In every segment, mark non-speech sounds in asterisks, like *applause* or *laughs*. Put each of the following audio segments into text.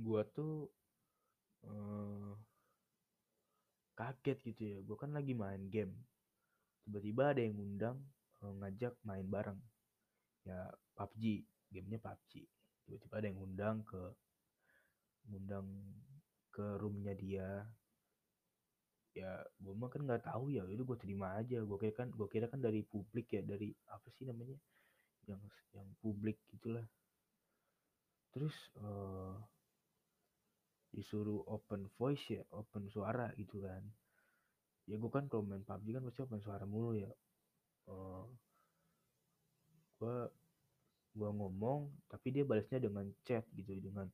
gua tuh uh, kaget gitu ya. Gua kan lagi main game. Tiba-tiba ada yang undang uh, ngajak main bareng. Ya PUBG gamenya PUBG tiba-tiba ada yang undang ke undang ke roomnya dia. Ya gue mah kan nggak tahu ya. Itu gue terima aja. Gue kira kan gue kira kan dari publik ya. Dari apa sih namanya? Yang yang publik gitulah. Terus uh, disuruh open voice ya open suara gitu kan. Ya gue kan kalau main PUBG kan pasti open suara mulu ya. Uh, gue gue ngomong tapi dia balasnya dengan chat gitu dengan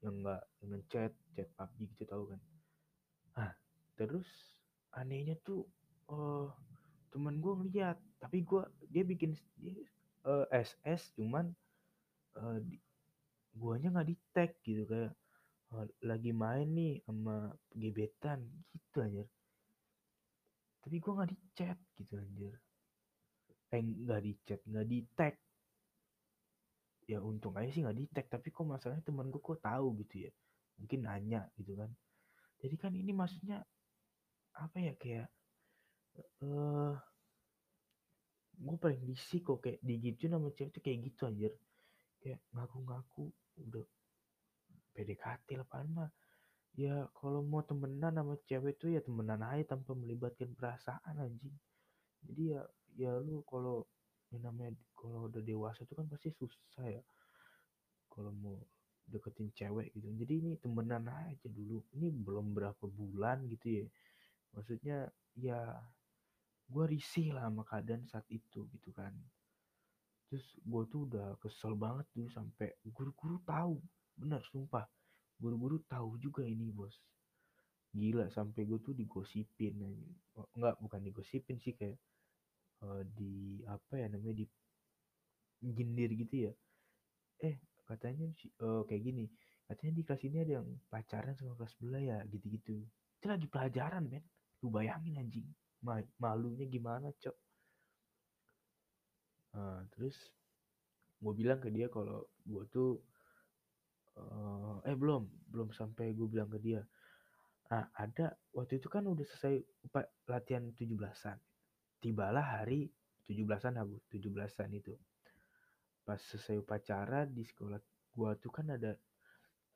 yang enggak dengan chat chat PUBG gitu tahu kan. Ah terus anehnya tuh uh, temen gue ngeliat tapi gue dia bikin dia, uh, eh, SS cuman uh, di, guanya nggak di tag gitu kayak lagi main nih sama gebetan gitu aja tapi gue nggak di chat gitu anjir. Eh nggak di chat nggak di tag ya untung aja sih nggak di tag tapi kok masalahnya temen gue kok tahu gitu ya. Mungkin nanya gitu kan. Jadi kan ini maksudnya apa ya kayak eh uh, gue paling risih kok kayak digitu nama cewek tuh kayak gitu anjir. Kayak ngaku-ngaku udah PDKT lah mah. Ya kalau mau temenan sama cewek tuh ya temenan aja tanpa melibatkan perasaan anjing. Jadi ya ya lu kalau yang namanya kalau udah dewasa tuh kan pasti susah ya kalau mau deketin cewek gitu. Jadi ini temenan aja dulu. Ini belum berapa bulan gitu ya. Maksudnya ya gue risih lah sama keadaan saat itu gitu kan. Terus gue tuh udah kesel banget tuh sampai guru-guru tahu bener sumpah. Guru-guru tahu juga ini bos. Gila sampai gue tuh digosipin oh, enggak bukan digosipin sih kayak uh, di apa ya namanya di jindir gitu ya. Eh katanya uh, kayak gini katanya di kelas ini ada yang pacaran sama kelas sebelah ya gitu-gitu. Itu lagi pelajaran men. Lu bayangin anjing. Malunya gimana, Cok. Nah, terus gue bilang ke dia kalau gue tuh uh, eh belum belum sampai gue bilang ke dia. Nah ada waktu itu kan udah selesai latihan 17-an tibalah hari 17-an aku 17-an itu. Pas selesai upacara di sekolah gue tuh kan ada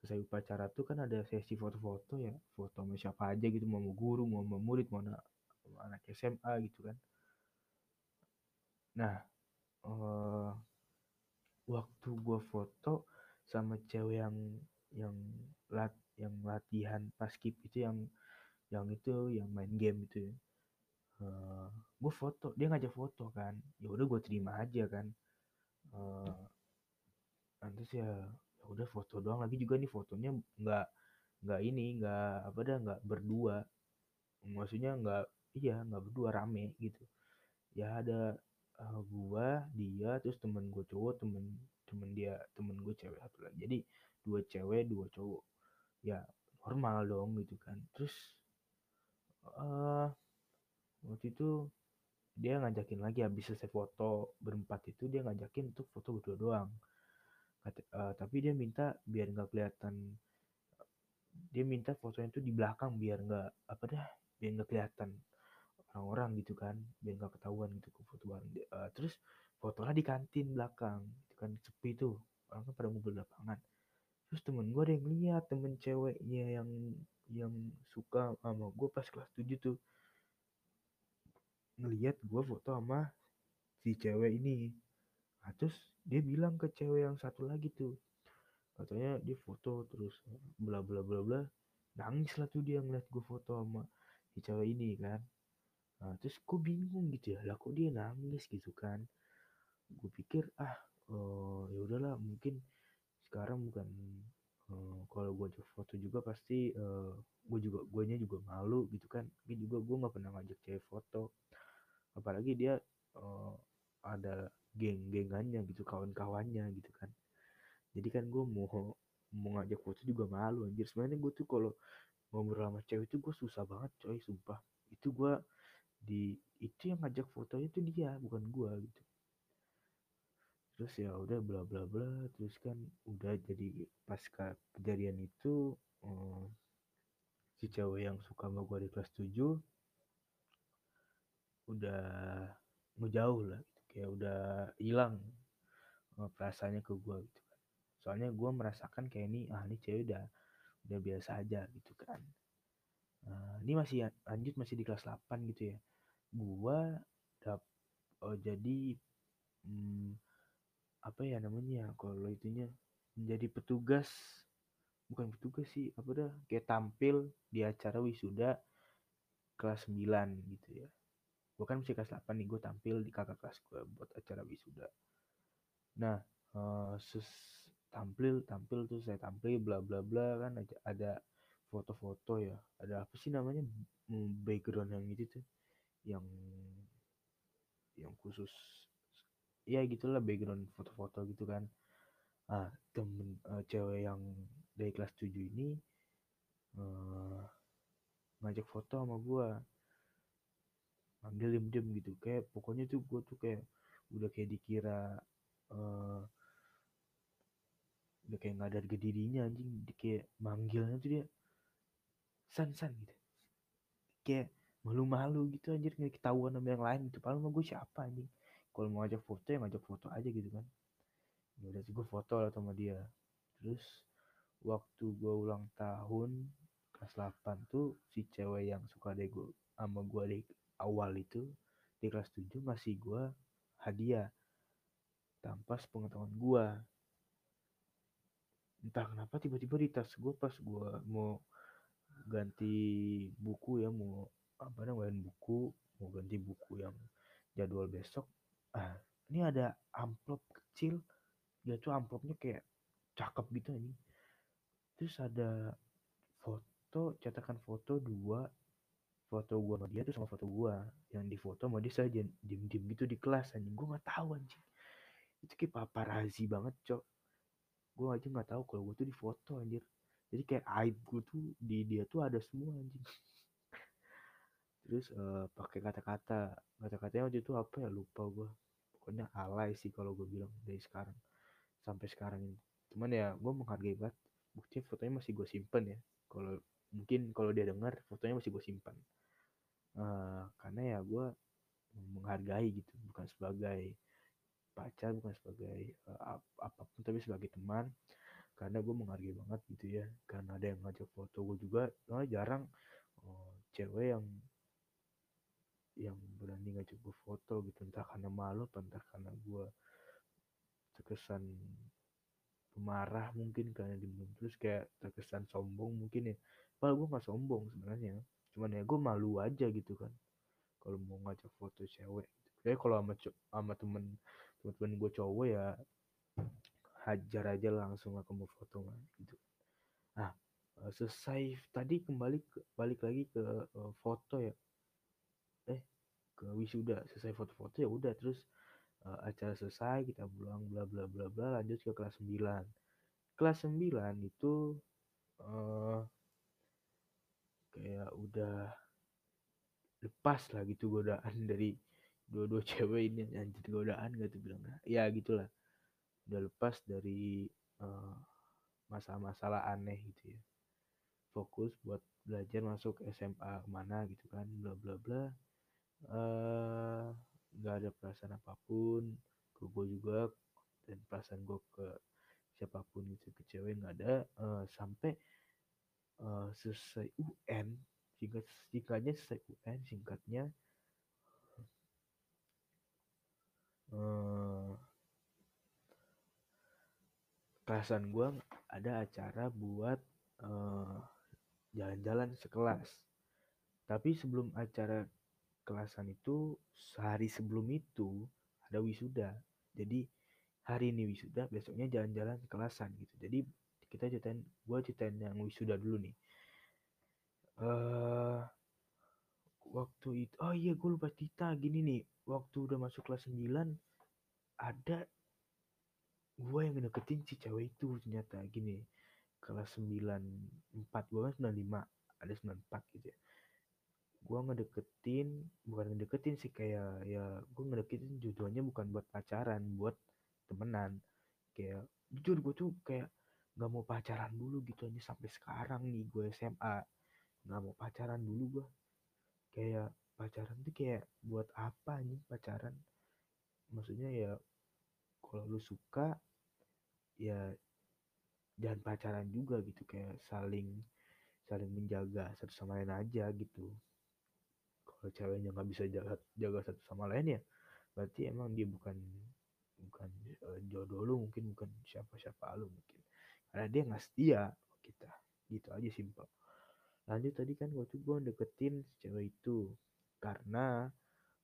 selesai upacara tuh kan ada sesi foto-foto ya. Foto sama siapa aja gitu mau guru mau murid mau anak, anak SMA gitu kan. Nah uh, waktu gue foto sama cewek yang yang lat yang latihan pas skip itu yang yang itu yang main game itu. Ya. Uh, gue foto dia ngajak foto kan. Ya udah gue terima aja kan. Uh, nanti ya ya udah foto doang. Lagi juga nih fotonya nggak nggak ini nggak apa dah nggak berdua. Maksudnya nggak iya nggak berdua rame gitu. Ya ada uh, gua dia terus temen gue cowok temen temen dia temen gue cewek satu lagi. Jadi dua cewek dua cowok. Ya normal dong gitu kan. Terus uh, waktu itu dia ngajakin lagi habis selesai foto berempat itu dia ngajakin untuk foto berdua doang. Uh, tapi dia minta biar nggak kelihatan dia minta fotonya itu di belakang biar nggak apa dah biar nggak kelihatan orang-orang gitu kan biar nggak ketahuan gitu ke foto bareng uh, terus fotonya di kantin belakang itu kan sepi tuh orang kan pada ngumpul lapangan. Terus temen gue ada yang lihat temen ceweknya yang yang suka sama gue pas kelas 7 tuh. Ngelihat gue foto sama si cewek ini. Nah, terus dia bilang ke cewek yang satu lagi tuh. Katanya dia foto terus bla bla bla bla. Nangis lah tuh dia ngeliat gue foto sama si cewek ini kan. Nah terus gue bingung gitu ya lah kok dia nangis gitu kan gue pikir ah uh, ya udahlah mungkin sekarang bukan uh, kalau gue ajak foto juga pasti uh, gue juga guanya juga malu gitu kan. Mungkin juga gue nggak pernah ngajak cewek foto. Apalagi dia uh, ada geng-gengannya gitu kawan-kawannya gitu kan. Jadi kan gue mau mau ngajak foto juga malu anjir. Sebenarnya gue tuh kalau ngobrol sama cewek itu gue susah banget coy sumpah. Itu gue di itu yang ngajak fotonya tuh dia bukan gue gitu terus ya udah bla bla bla terus kan udah jadi pasca kejadian itu um, si cewek yang suka sama gue di kelas 7 udah ngejauh lah gitu. kayak udah hilang uh, perasaannya ke gue gitu kan soalnya gue merasakan kayak ini ah ini cewek udah udah biasa aja gitu kan uh, ini masih lanjut masih di kelas 8 gitu ya gue dap oh, jadi hmm, apa ya namanya kalau itunya menjadi petugas bukan petugas sih apa dah kayak tampil di acara wisuda kelas 9 gitu ya. Gue kan masih kelas 8 nih gue tampil di kakak kelas gue buat acara wisuda. Nah uh, sus tampil tampil tuh saya tampil bla bla bla kan ada ada foto-foto ya. Ada apa sih namanya background yang gitu tuh yang yang khusus ya gitulah background foto-foto gitu kan. Ah temen uh, cewek yang dari kelas 7 ini uh, ngajak foto sama gue manggil diem-diem gitu kayak pokoknya tuh gue tuh kayak udah kayak dikira uh, udah kayak nggak ada harga dirinya anjing kayak manggilnya tuh dia san san gitu. Kayak malu-malu gitu anjir nggak ketahuan sama yang lain gitu. Padahal mah gue siapa anjing kalau mau ngajak foto ya ngajak foto aja gitu kan. Ya udah gue foto lah sama dia. Terus waktu gue ulang tahun kelas 8 tuh si cewek yang suka deh gue sama gue di awal itu di kelas 7 masih gue hadiah tanpa sepengetahuan gue entah kenapa tiba-tiba di tas gue pas gue mau ganti buku ya mau apa namanya buku mau ganti buku yang jadwal besok ah ini ada amplop kecil. Dia tuh amplopnya kayak cakep gitu ini terus ada foto cetakan foto dua foto gua sama dia tuh sama foto gua. Yang di foto sama dia saya diem diem gitu di kelas anjing. Gua nggak tahu anjing. Itu kayak paparazi banget cok. Gua aja nggak tahu kalau gua tuh di foto anjir. Jadi kayak aib gua tuh di dia tuh ada semua anjing terus uh, pakai kata-kata. Kata-katanya waktu itu apa ya? Lupa gue pokoknya alay sih kalau gue bilang dari sekarang sampai sekarang ini. Cuman ya gue menghargai banget. Bukti fotonya masih gue simpen ya. Kalau mungkin kalau dia dengar fotonya masih gue simpan uh, karena ya gue menghargai gitu. Bukan sebagai pacar bukan sebagai uh, ap apa pun tapi sebagai teman. Karena gue menghargai banget gitu ya. Karena ada yang ngajak foto gue juga. Nah, jarang oh, cewek yang yang berani ngajak gue foto gitu entah karena malu entah karena gue terkesan pemarah mungkin karena diminum terus kayak terkesan sombong mungkin ya. Padahal gue nggak sombong sebenarnya. Cuman ya gue malu aja gitu kan. Kalau mau ngajak foto cewek gitu. kayak kalau sama sama temen temen-temen gue cowok ya hajar aja langsung aku mau foto gitu. Nah selesai tadi kembali ke, balik lagi ke uh, foto ya eh ke wisuda. Selesai foto-foto ya udah terus uh, acara selesai kita pulang bla bla bla bla lanjut ke kelas 9 kelas 9 itu uh, kayak udah lepas lah gitu godaan *laughs* dari dua-dua cewek ini anjir godaan gak tuh bilang ya gitulah. Udah lepas dari uh, masalah-masalah aneh gitu ya. Fokus buat belajar masuk SMA mana gitu kan bla bla bla nggak uh, ada perasaan apa pun ke gue juga dan perasaan gue ke siapa pun itu ke cewek nggak ada. Uh, sampai uh, selesai UN singkat singkatnya selesai UN singkatnya uh, kelasan gue ada acara buat jalan-jalan uh, sekelas. Tapi sebelum acara kelasan itu sehari sebelum itu ada wisuda. Jadi hari ini wisuda besoknya jalan-jalan kelasan gitu. Jadi kita ceritain gue ceritain yang wisuda dulu nih. Uh, waktu itu oh iya gue lupa cerita. Gini nih waktu udah masuk kelas 9 ada gue yang ngedeketin si cewek itu ternyata. Gini kelas 94 gue kan 95 ada 94 gitu ya gue ngedeketin bukan ngedeketin sih kayak ya gue ngedeketin tujuannya bukan buat pacaran buat temenan. Kayak jujur gue tuh kayak nggak mau pacaran dulu gitu aja sampai sekarang nih gue SMA nggak mau pacaran dulu gue kayak pacaran tuh kayak buat apa nih pacaran? Maksudnya ya kalau lu suka ya jangan pacaran juga gitu kayak saling saling menjaga satu sama lain aja gitu kalau ceweknya nggak bisa jaga jaga satu sama lain ya berarti emang dia bukan bukan uh, jodoh lu mungkin bukan siapa siapa lu mungkin. Karena dia nggak setia kita. Gitu aja simpel. Lanjut tadi kan waktu gue deketin cewek itu. Karena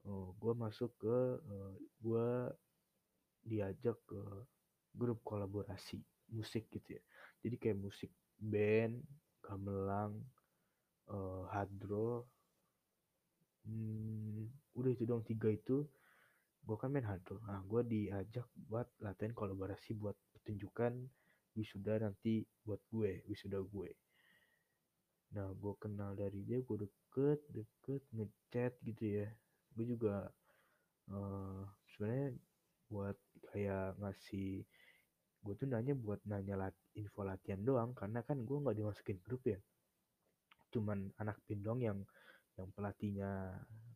oh, gue masuk ke uh, gue diajak ke grup kolaborasi musik gitu ya. Jadi kayak musik band gamelan uh, hadro hmm, udah itu dong tiga itu gue kan main hadro nah gue diajak buat latihan kolaborasi buat pertunjukan wisuda nanti buat gue wisuda gue. Nah gue kenal dari dia gue deket deket ngechat gitu ya. Gue juga uh, sebenarnya buat kayak ngasih gue tuh nanya buat nanya lat info latihan doang. Karena kan gue nggak dimasukin grup ya. Cuman anak band doang yang yang pelatihnya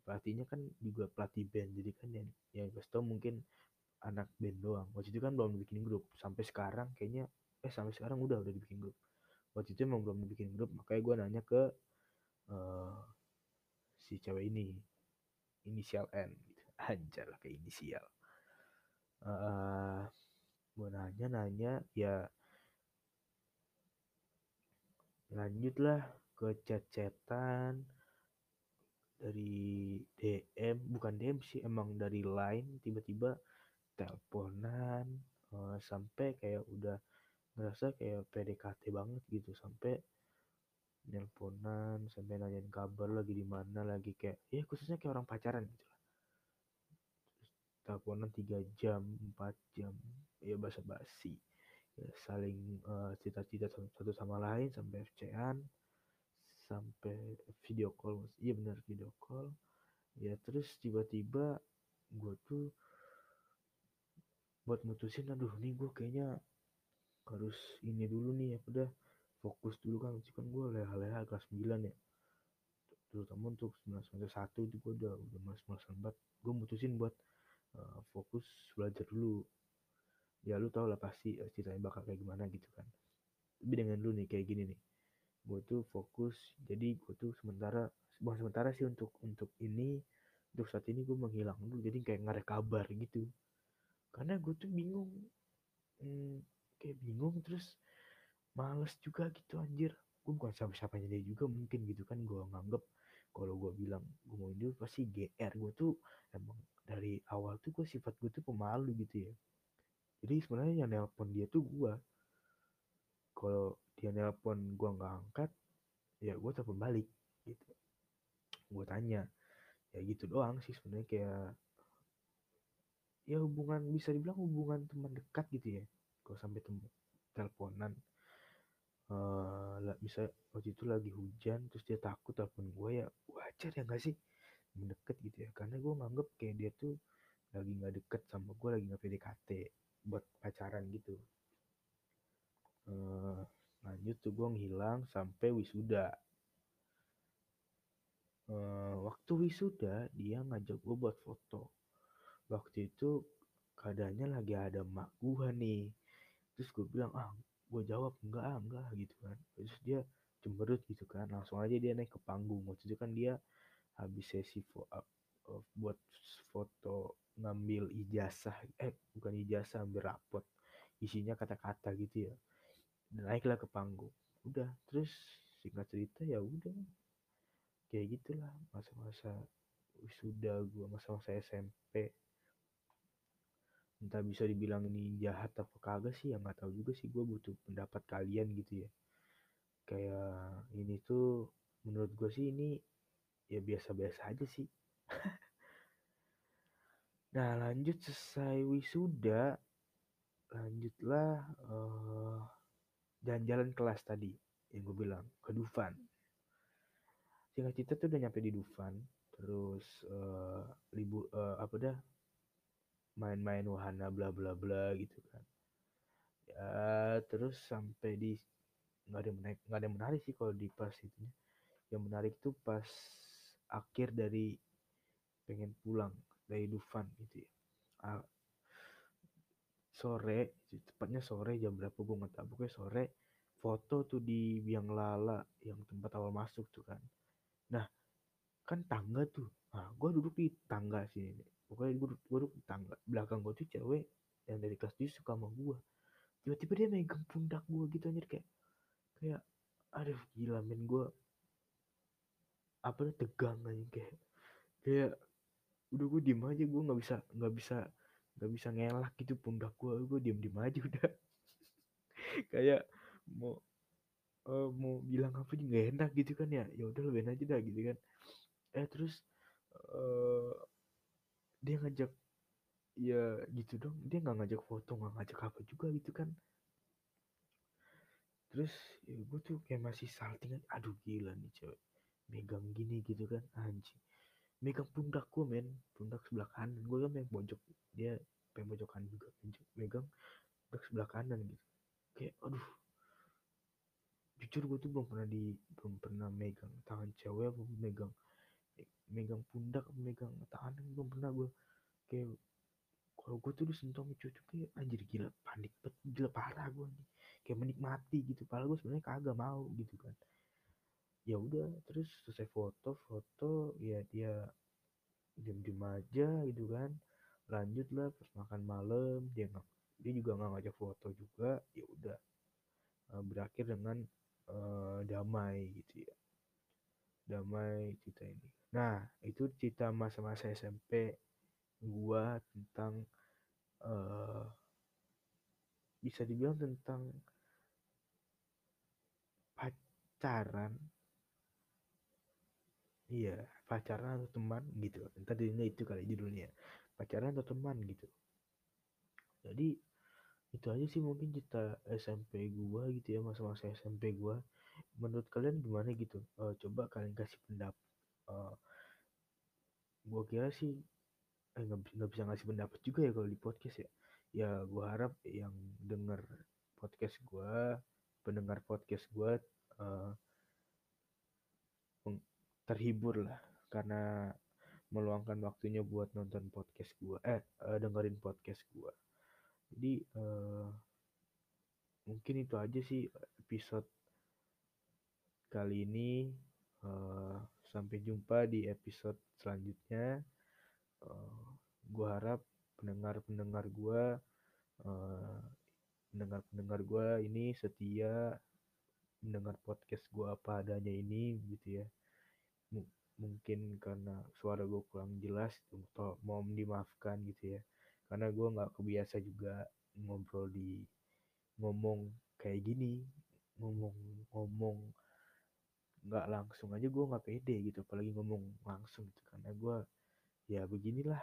pelatihnya kan juga pelatih band jadi kan yang yang gue tau mungkin anak band doang. Waktu itu kan belum bikin grup sampai sekarang kayaknya eh sampai sekarang udah udah dibikin grup. Waktu itu emang belum dibikin grup makanya gue nanya ke uh, si cewek ini inisial N. *laughs* Gitu. anjir lah kayak inisial. Uh, gue nanya nanya ya lanjutlah ke chat-chatan dari DM bukan DM sih emang dari line tiba-tiba teleponan uh, sampai kayak udah ngerasa kayak PDKT banget gitu sampai nelponan sampai nanyain kabar lagi di mana lagi kayak ya khususnya kayak orang pacaran gitu lah. Teleponan tiga jam empat jam ya basa basi ya, saling uh, cita-cita satu sama lain sampai FC-an sampai video call iya benar video call. Ya terus tiba-tiba gue tuh buat mutusin aduh nih gue kayaknya harus ini dulu nih ya udah fokus dulu kan. Kan gue leha-leha kelas 9 ya. Terutama untuk semester satu itu gue udah udah mas mas banget. Gue mutusin buat uh, fokus belajar dulu. Ya lu tau lah pasti ceritanya bakal kayak gimana gitu kan. Tapi dengan lu nih kayak gini nih gue tuh fokus jadi gue tuh sementara bukan sementara sih untuk untuk ini untuk saat ini gue menghilang dulu jadi kayak nggak ada kabar gitu. Karena gue tuh bingung hmm, kayak bingung terus males juga gitu anjir. Gue bukan siapa-siapanya dia juga mungkin gitu kan gue nganggep kalau gue bilang gue mau ini pasti GR gue tuh emang dari awal tuh gue sifat gue tuh pemalu gitu ya. Jadi sebenarnya yang nelpon dia tuh gue kalau dia nelpon gue nggak angkat ya gue telepon balik gitu. Gue tanya ya gitu doang sih sebenarnya kayak ya hubungan bisa dibilang hubungan teman dekat gitu ya kalau sampai temu teleponan. Uh, bisa waktu itu lagi hujan terus dia takut telepon gue ya wajar ya gak sih? Mendekat gitu ya karena gue nganggep kayak dia tuh lagi nggak deket sama gue lagi nggak PDKT buat pacaran gitu. Uh, lanjut tuh gue ngilang sampai wisuda. Uh, waktu wisuda dia ngajak gue buat foto. Waktu itu keadaannya lagi ada mak gue nih. Terus gue bilang ah gue jawab enggak ah enggak gitu kan. Terus dia cemberut gitu kan langsung aja dia naik ke panggung. Waktu itu kan dia habis sesi fo uh, buat foto ngambil ijazah eh bukan ijazah ambil rapot. Isinya kata-kata gitu ya naiklah ke panggung. Udah terus singkat cerita ya udah. Kayak gitulah masa-masa wisuda gue masa-masa SMP entah bisa dibilang ini jahat apa kagak sih ya nggak tahu juga sih. Gue butuh pendapat kalian gitu ya. Kayak ini tuh menurut gue sih ini ya biasa-biasa aja sih. *laughs* Nah lanjut selesai wisuda lanjutlah uh, jalan-jalan kelas tadi yang gue bilang ke Dufan. Singkat cerita tuh udah nyampe di Dufan terus uh, libur uh, apa dah main-main wahana bla bla bla gitu kan. Ya terus sampai di nggak ada menarik nggak ada menarik sih kalau di pas itu yang menarik tuh pas akhir dari pengen pulang dari Dufan gitu ya. Ah, sore tepatnya sore jam berapa gue nggak tahu pokoknya sore foto tuh di Biang Lala yang tempat awal masuk tuh kan. Nah kan tangga tuh. Nah gue duduk di tangga sini pokoknya gue duduk, duduk di tangga. Belakang gue tuh cewek yang dari kelas tujuh suka sama gue tiba-tiba dia megang pundak gue gitu anjir kayak kayak aduh gila men gue apa tegang aja kayak kayak udah gue diem aja gue nggak bisa nggak bisa nggak bisa ngelak gitu pundak gue gue diem diem aja *laughs* udah. Kayak mau uh, mau bilang apa juga gak enak gitu kan ya. Ya udah lebih aja dah gitu kan. Eh terus uh, dia ngajak ya gitu dong. Dia nggak ngajak foto nggak ngajak apa juga gitu kan. Terus ya gue tuh kayak masih salting. Aduh gila nih cewek. Megang gini gitu kan anjing megang pundak gue men. Pundak sebelah kanan. Gue kan yang pojok. Dia pengen pojokan juga. Megang pundak sebelah kanan gitu. Kayak aduh. Jujur gue tuh belum pernah di belum pernah megang tangan cewek apa megang megang pundak megang tangan. Belum pernah gue kayak kalau gue tuh disentuh sama cucu kayak anjir gila. Panik gila parah gue nih. Kayak menikmati gitu. Padahal gue sebenarnya kagak mau gitu kan ya udah terus selesai foto foto ya dia diem diem aja gitu kan. Lanjut lah pas makan malam dia nggak dia juga nggak ngajak foto juga ya udah uh, berakhir dengan uh, damai gitu ya. Damai cerita ini. Nah itu cerita masa-masa SMP gua tentang uh, bisa dibilang tentang pacaran iya pacaran atau teman gitu. Entar dirinya itu kali judulnya. Pacaran atau teman gitu. Jadi itu aja sih mungkin cerita SMP gua gitu ya masa-masa SMP gua. Menurut kalian gimana gitu? Uh, coba kalian kasih pendapat. Uh, gua kira sih eh nggak bisa ngasih pendapat juga ya kalau di podcast ya. Ya gua harap yang denger podcast gua pendengar podcast gua uh, terhibur lah karena meluangkan waktunya buat nonton podcast gua eh uh, dengerin podcast gua. Jadi uh, mungkin itu aja sih episode kali ini. Uh, sampai jumpa di episode selanjutnya. Uh, gua harap pendengar pendengar gua uh, pendengar pendengar gua ini setia mendengar podcast gua apa adanya ini gitu ya mungkin karena suara gue kurang jelas atau mau dimaafkan gitu ya. Karena gue nggak kebiasa juga ngobrol di ngomong kayak gini ngomong ngomong nggak langsung aja gue nggak pede gitu apalagi ngomong langsung gitu. Karena gue ya beginilah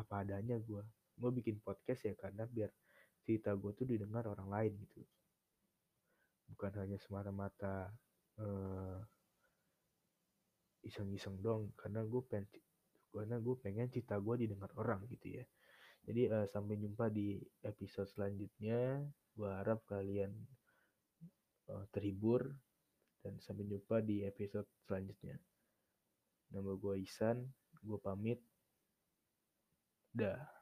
apa adanya gue gue bikin podcast ya karena biar cerita gue tuh didengar orang lain gitu. Bukan hanya semata-mata uh, iseng-iseng dong karena gue pengen karena gue pengen cerita gue didengar orang gitu ya. Jadi uh, sampai jumpa di episode selanjutnya. Gue harap kalian uh, terhibur dan sampai jumpa di episode selanjutnya. Nama gue Isan gue pamit. Dah